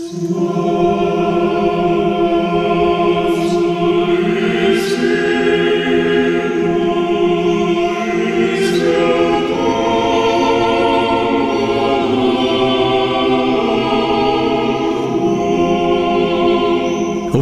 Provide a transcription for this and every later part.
Op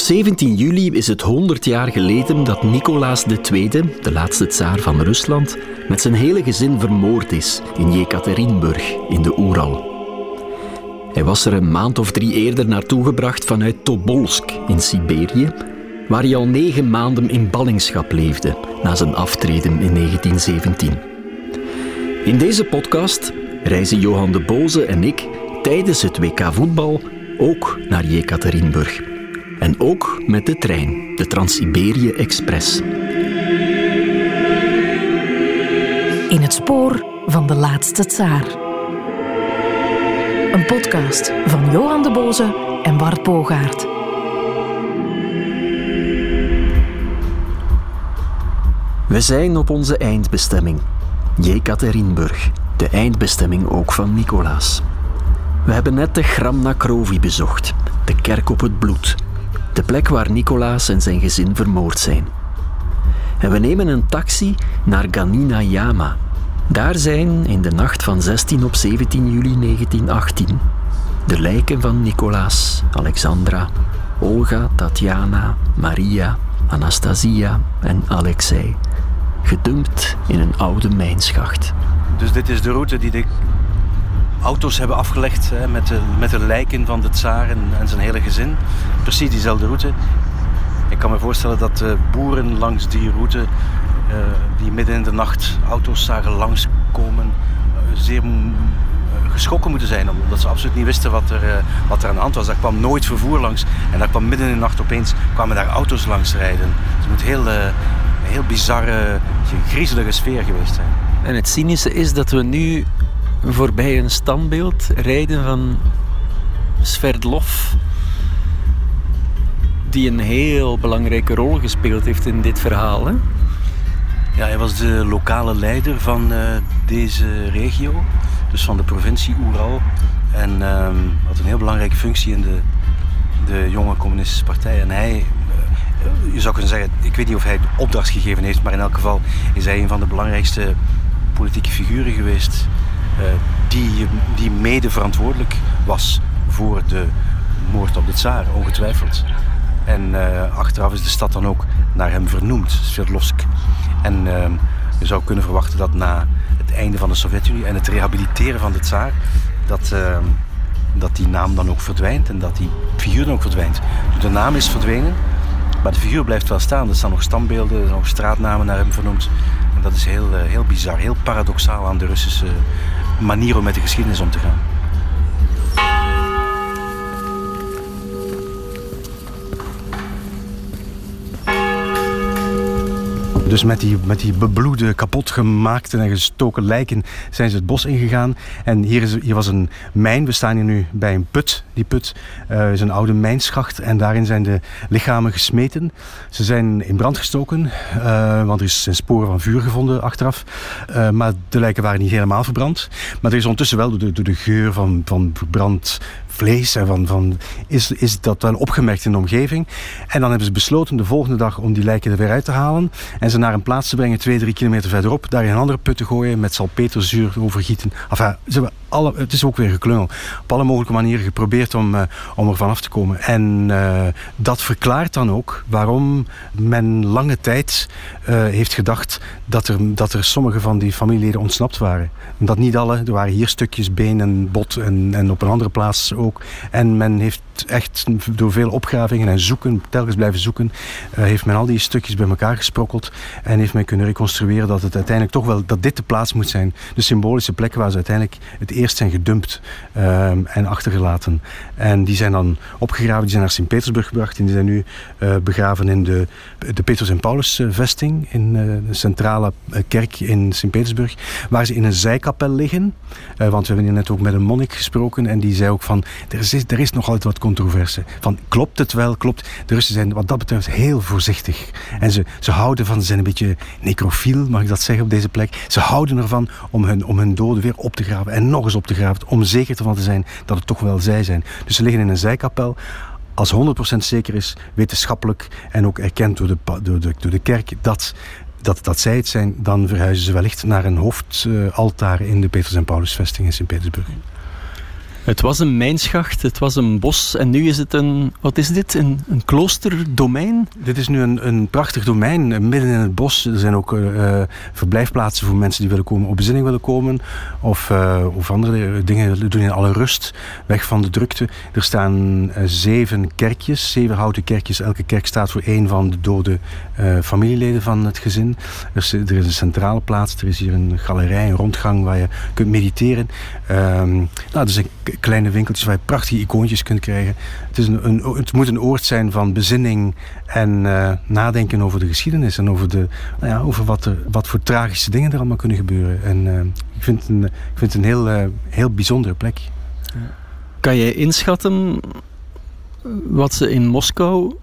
17 juli is het 100 jaar geleden dat Nicolaas II, de laatste tsaar van Rusland, met zijn hele gezin vermoord is in Jekaterinburg in de Oeral. Hij was er een maand of drie eerder naartoe gebracht vanuit Tobolsk in Siberië, waar hij al negen maanden in ballingschap leefde na zijn aftreden in 1917. In deze podcast reizen Johan de Boze en ik tijdens het WK voetbal ook naar Jekaterinburg. En ook met de trein, de Trans-Siberië Express. In het spoor van de laatste tsaar. Een podcast van Johan de Boze en Bart Bogaert. We zijn op onze eindbestemming, Jekaterinburg, de eindbestemming ook van Nicolaas. We hebben net de Gram Krovi bezocht, de kerk op het bloed, de plek waar Nicolaas en zijn gezin vermoord zijn. En we nemen een taxi naar Ganina Yama. Daar zijn in de nacht van 16 op 17 juli 1918 de lijken van Nicolaas, Alexandra, Olga, Tatjana, Maria, Anastasia en Alexei, gedumpt in een oude mijnschacht. Dus dit is de route die de auto's hebben afgelegd hè, met, de, met de lijken van de tsaar en, en zijn hele gezin. Precies diezelfde route. Ik kan me voorstellen dat de boeren langs die route, uh, die midden in de nacht auto's zagen langskomen, uh, zeer geschrokken moeten zijn. Omdat ze absoluut niet wisten wat er, wat er aan de hand was. Daar kwam nooit vervoer langs. En daar kwam midden in de nacht opeens kwamen daar auto's langs rijden. Het moet heel, een heel bizarre, griezelige sfeer geweest zijn. En het cynische is dat we nu voorbij een standbeeld rijden van Sverdlov, die een heel belangrijke rol gespeeld heeft in dit verhaal. Hè? Ja, hij was de lokale leider van uh, deze regio, dus van de provincie Oeral. En um, had een heel belangrijke functie in de, de jonge communistische partij. En hij, uh, je zou kunnen zeggen, ik weet niet of hij opdracht gegeven heeft, maar in elk geval is hij een van de belangrijkste politieke figuren geweest uh, die, die mede verantwoordelijk was voor de moord op de tsaar, ongetwijfeld. En achteraf is de stad dan ook naar hem vernoemd, Sverdlovsk. En uh, je zou kunnen verwachten dat na het einde van de Sovjet-Unie en het rehabiliteren van de tsaar, dat, dat die naam dan ook verdwijnt en dat die figuur dan ook verdwijnt. De naam is verdwenen, maar de figuur blijft wel staan. Er staan nog standbeelden, er zijn nog straatnamen naar hem vernoemd. En dat is heel, heel bizar, heel paradoxaal aan de Russische manier om met de geschiedenis om te gaan. Dus met die, met die bebloede, kapotgemaakte en gestoken lijken zijn ze het bos ingegaan. En hier, is, hier was een mijn. We staan hier nu bij een put. Die put uh, is een oude mijnschacht en daarin zijn de lichamen gesmeten. Ze zijn in brand gestoken, uh, want er zijn sporen van vuur gevonden achteraf. Uh, maar de lijken waren niet helemaal verbrand. Maar er is ondertussen wel door de, de geur van, van verbrand vlees en van, van is, is dat wel opgemerkt in de omgeving. En dan hebben ze besloten de volgende dag om die lijken er weer uit te halen en ze naar een plaats te brengen, twee, drie kilometer verderop, daar in een andere put te gooien, met salpeterzuur overgieten. Enfin, ze hebben alle, het is ook weer geklungel. Op alle mogelijke manieren geprobeerd om, uh, om er vanaf te komen. En uh, dat verklaart dan ook waarom men lange tijd uh, heeft gedacht dat er, dat er sommige van die familieleden ontsnapt waren. Dat niet alle, er waren hier stukjes been en bot en, en op een andere plaats ook. En men heeft echt door veel opgravingen en zoeken, telkens blijven zoeken, uh, heeft men al die stukjes bij elkaar gesprokkeld en heeft men kunnen reconstrueren dat het uiteindelijk toch wel, dat dit de plaats moet zijn. De symbolische plek waar ze uiteindelijk het eerst zijn gedumpt uh, en achtergelaten. En die zijn dan opgegraven, die zijn naar Sint-Petersburg gebracht en die zijn nu uh, begraven in de, de Petrus en Paulus vesting in de centrale kerk in Sint-Petersburg, waar ze in een zijkapel liggen. want we hebben hier net ook met een monnik gesproken en die zei ook van Er is, er is nog altijd wat controverse. Van, klopt het wel? Klopt. De Russen zijn wat dat betreft heel voorzichtig. En ze, ze houden van, ze zijn een beetje necrofiel, mag ik dat zeggen op deze plek. Ze houden ervan om hun, om hun doden weer op te graven en nog eens op te graven. Om zeker ervan te zijn dat het toch wel zij zijn. Dus ze liggen in een zijkapel als 100% zeker is, wetenschappelijk en ook erkend door de, door de, kerk, dat, dat, dat zij het zijn, dan verhuizen ze wellicht naar een hoofdaltaar in de Petrus en Paulusvesting in Sint-Petersburg. Het was een mijnschacht, het was een bos en nu is het een, wat is dit, een, een kloosterdomein? Dit is nu een, een prachtig domein, midden in het bos. Er zijn ook uh, verblijfplaatsen voor mensen die willen komen, op bezinning willen komen. Of, of andere dingen doen in alle rust, weg van de drukte. Er staan zeven kerkjes, zeven houten kerkjes. Elke kerk staat voor één van de dode familieleden van het gezin. Er is, er is, een centrale plaats, er is hier een galerij, een rondgang waar je kunt mediteren. Um, nou, er zijn kleine winkeltjes waar je prachtige icoontjes kunt krijgen. Het, is een, een, het moet een oord zijn van bezinning en uh, nadenken over de geschiedenis en over, de, nou ja, over wat, er, wat voor tragische dingen er allemaal kunnen gebeuren. En uh, ik vind het een, ik vind het een heel, uh, heel bijzondere plek. Kan jij inschatten wat ze in Moskou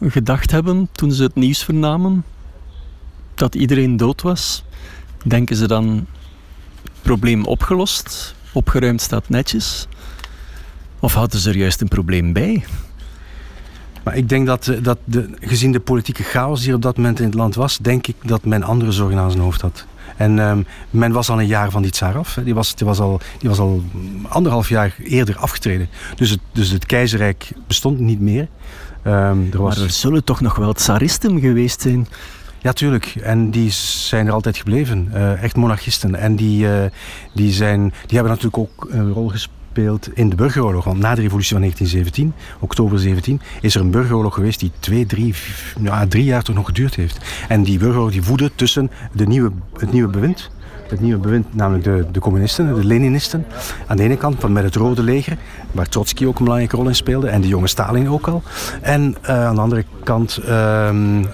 gedacht hebben toen ze het nieuws vernamen dat iedereen dood was? Denken ze dan probleem opgelost? Opgeruimd staat netjes? Of hadden ze er juist een probleem bij? Maar ik denk dat, dat de, gezien de politieke chaos die op dat moment in het land was, denk ik dat men andere zorgen aan zijn hoofd had. En um, men was al een jaar van die tsaar af. Die was, die, was al, die was al anderhalf jaar eerder afgetreden. Dus het, dus het keizerrijk bestond niet meer. Um, er was... Maar er zullen toch nog wel tsaristen geweest zijn? Ja, tuurlijk. En die zijn er altijd gebleven. Uh, echt monarchisten. En die, uh, die, zijn, die hebben natuurlijk ook een rol gespeeld in de burgeroorlog. Want na de revolutie van 1917, oktober 17, is er een burgeroorlog geweest die twee, drie, ja, drie jaar toch nog geduurd heeft. En die burgeroorlog die voedde tussen de nieuwe, het nieuwe bewind het nieuwe bewind, namelijk de, de communisten, de Leninisten. Aan de ene kant van met het Rode Leger, waar Trotsky ook een belangrijke rol in speelde, en de jonge Stalin ook al. En uh, aan de andere kant uh,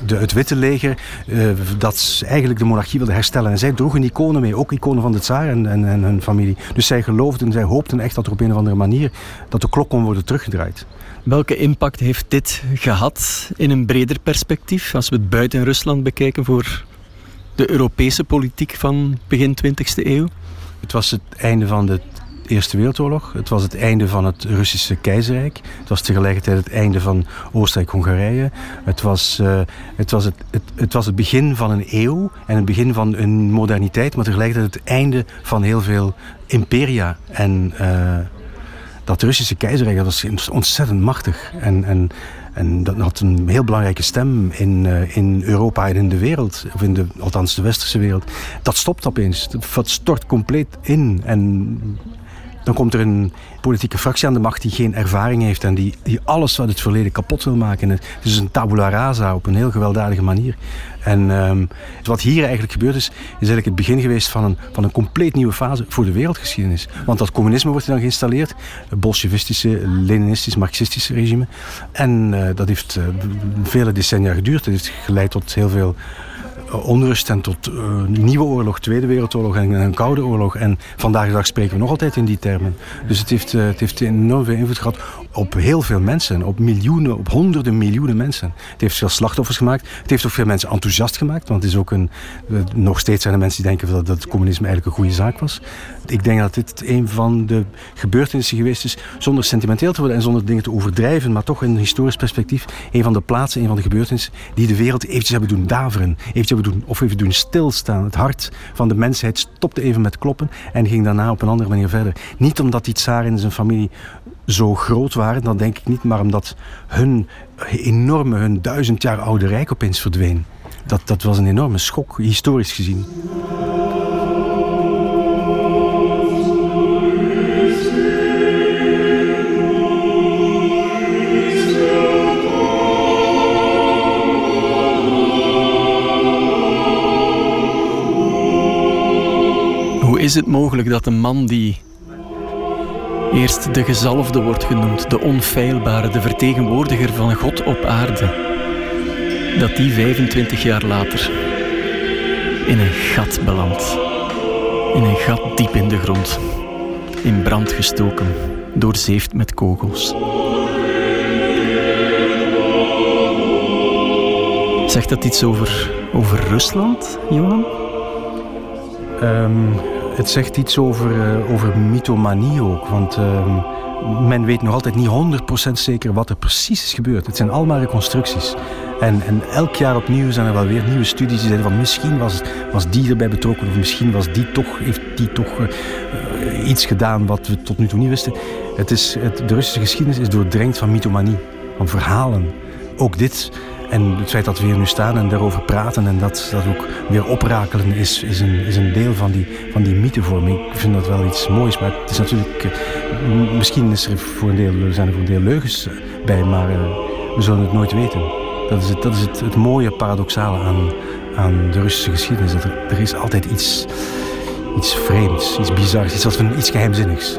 de, het Witte Leger, uh, dat eigenlijk de monarchie wilde herstellen. En zij droegen iconen mee, ook iconen van de tsaar en, en, en hun familie. Dus zij geloofden, zij hoopten echt dat er op een of andere manier dat de klok kon worden teruggedraaid. Welke impact heeft dit gehad in een breder perspectief, als we het buiten Rusland bekijken voor de Europese politiek van begin 20e eeuw? Het was het einde van de Eerste Wereldoorlog. Het was het einde van het Russische keizerrijk. Het was tegelijkertijd het einde van Oostenrijk-Hongarije. Het, was, uh, het, was het, het, was het begin van een eeuw en het begin van een moderniteit, maar tegelijkertijd het einde van heel veel imperia. En uh, dat Russische keizerrijk dat was ontzettend machtig. En, en en dat had een heel belangrijke stem in, uh, in Europa en in de wereld. Of in de, althans de westerse wereld. Dat stopt opeens. Dat stort compleet in. En dan komt er een politieke fractie aan de macht die geen ervaring heeft en die, die alles uit het verleden kapot wil maken. Het is een tabula rasa op een heel gewelddadige manier. En um, wat hier eigenlijk gebeurd is, is eigenlijk het begin geweest van een, van een compleet nieuwe fase voor de wereldgeschiedenis. Want dat communisme wordt dan geïnstalleerd, het bolsjevistische, leninistisch, marxistische regime. En uh, dat heeft uh, vele decennia geduurd. Het heeft geleid tot heel veel onrust en tot uh, nieuwe oorlog, Tweede Wereldoorlog en een Koude Oorlog. En vandaag de dag spreken we nog altijd in die termen. Dus het heeft, uh, het heeft enorm veel invloed gehad op heel veel mensen, op miljoenen, op honderden miljoenen mensen. Het heeft veel slachtoffers gemaakt. Het heeft ook veel mensen enthousiast gemaakt, want het is ook een, nog steeds zijn er mensen die denken dat, dat het communisme eigenlijk een goede zaak was. Ik denk dat dit een van de gebeurtenissen geweest is, zonder sentimenteel te worden en zonder dingen te overdrijven, maar toch in een historisch perspectief, een van de plaatsen, een van de gebeurtenissen die de wereld eventjes hebben doen daveren, doen, of even doen stilstaan. Het hart van de mensheid stopte even met kloppen en ging daarna op een andere manier verder. Niet omdat die tsaar en zijn familie zo groot waren, dat denk ik niet, maar omdat hun enorme, hun duizend jaar oude rijk opeens verdween. Dat, dat was een enorme schok, historisch gezien. Is het mogelijk dat een man die eerst de gezalfde wordt genoemd, de onfeilbare, de vertegenwoordiger van God op aarde, dat die 25 jaar later in een gat belandt. In een gat diep in de grond, in brand gestoken. doorzeefd met kogels. Zegt dat iets over, over Rusland, Johan? Um, het zegt iets over, uh, over mythomanie ook. Want uh, men weet nog altijd niet 100% zeker wat er precies is gebeurd. Het zijn allemaal reconstructies. En, en elk jaar opnieuw zijn er wel weer nieuwe studies die zeggen van misschien was, was die erbij betrokken of misschien was die toch, heeft die toch uh, iets gedaan wat we tot nu toe niet wisten. Het is, het, de Russische geschiedenis is doordrenkt van mythomanie, van verhalen. Ook dit en het feit dat we hier nu staan en daarover praten en dat dat ook weer oprakelen is, is, een, is een deel van die, van die mythevorming. Ik vind dat wel iets moois, maar het is natuurlijk... Uh, misschien is er voor een deel, zijn er voor een deel leugens eh, bij, maar uh, we zullen het nooit weten. Dat is het, dat is het, het mooie paradoxale aan, aan de Russische geschiedenis. Dat er, is altijd iets, iets vreemds, iets bizars, iets, iets geheimzinnigs.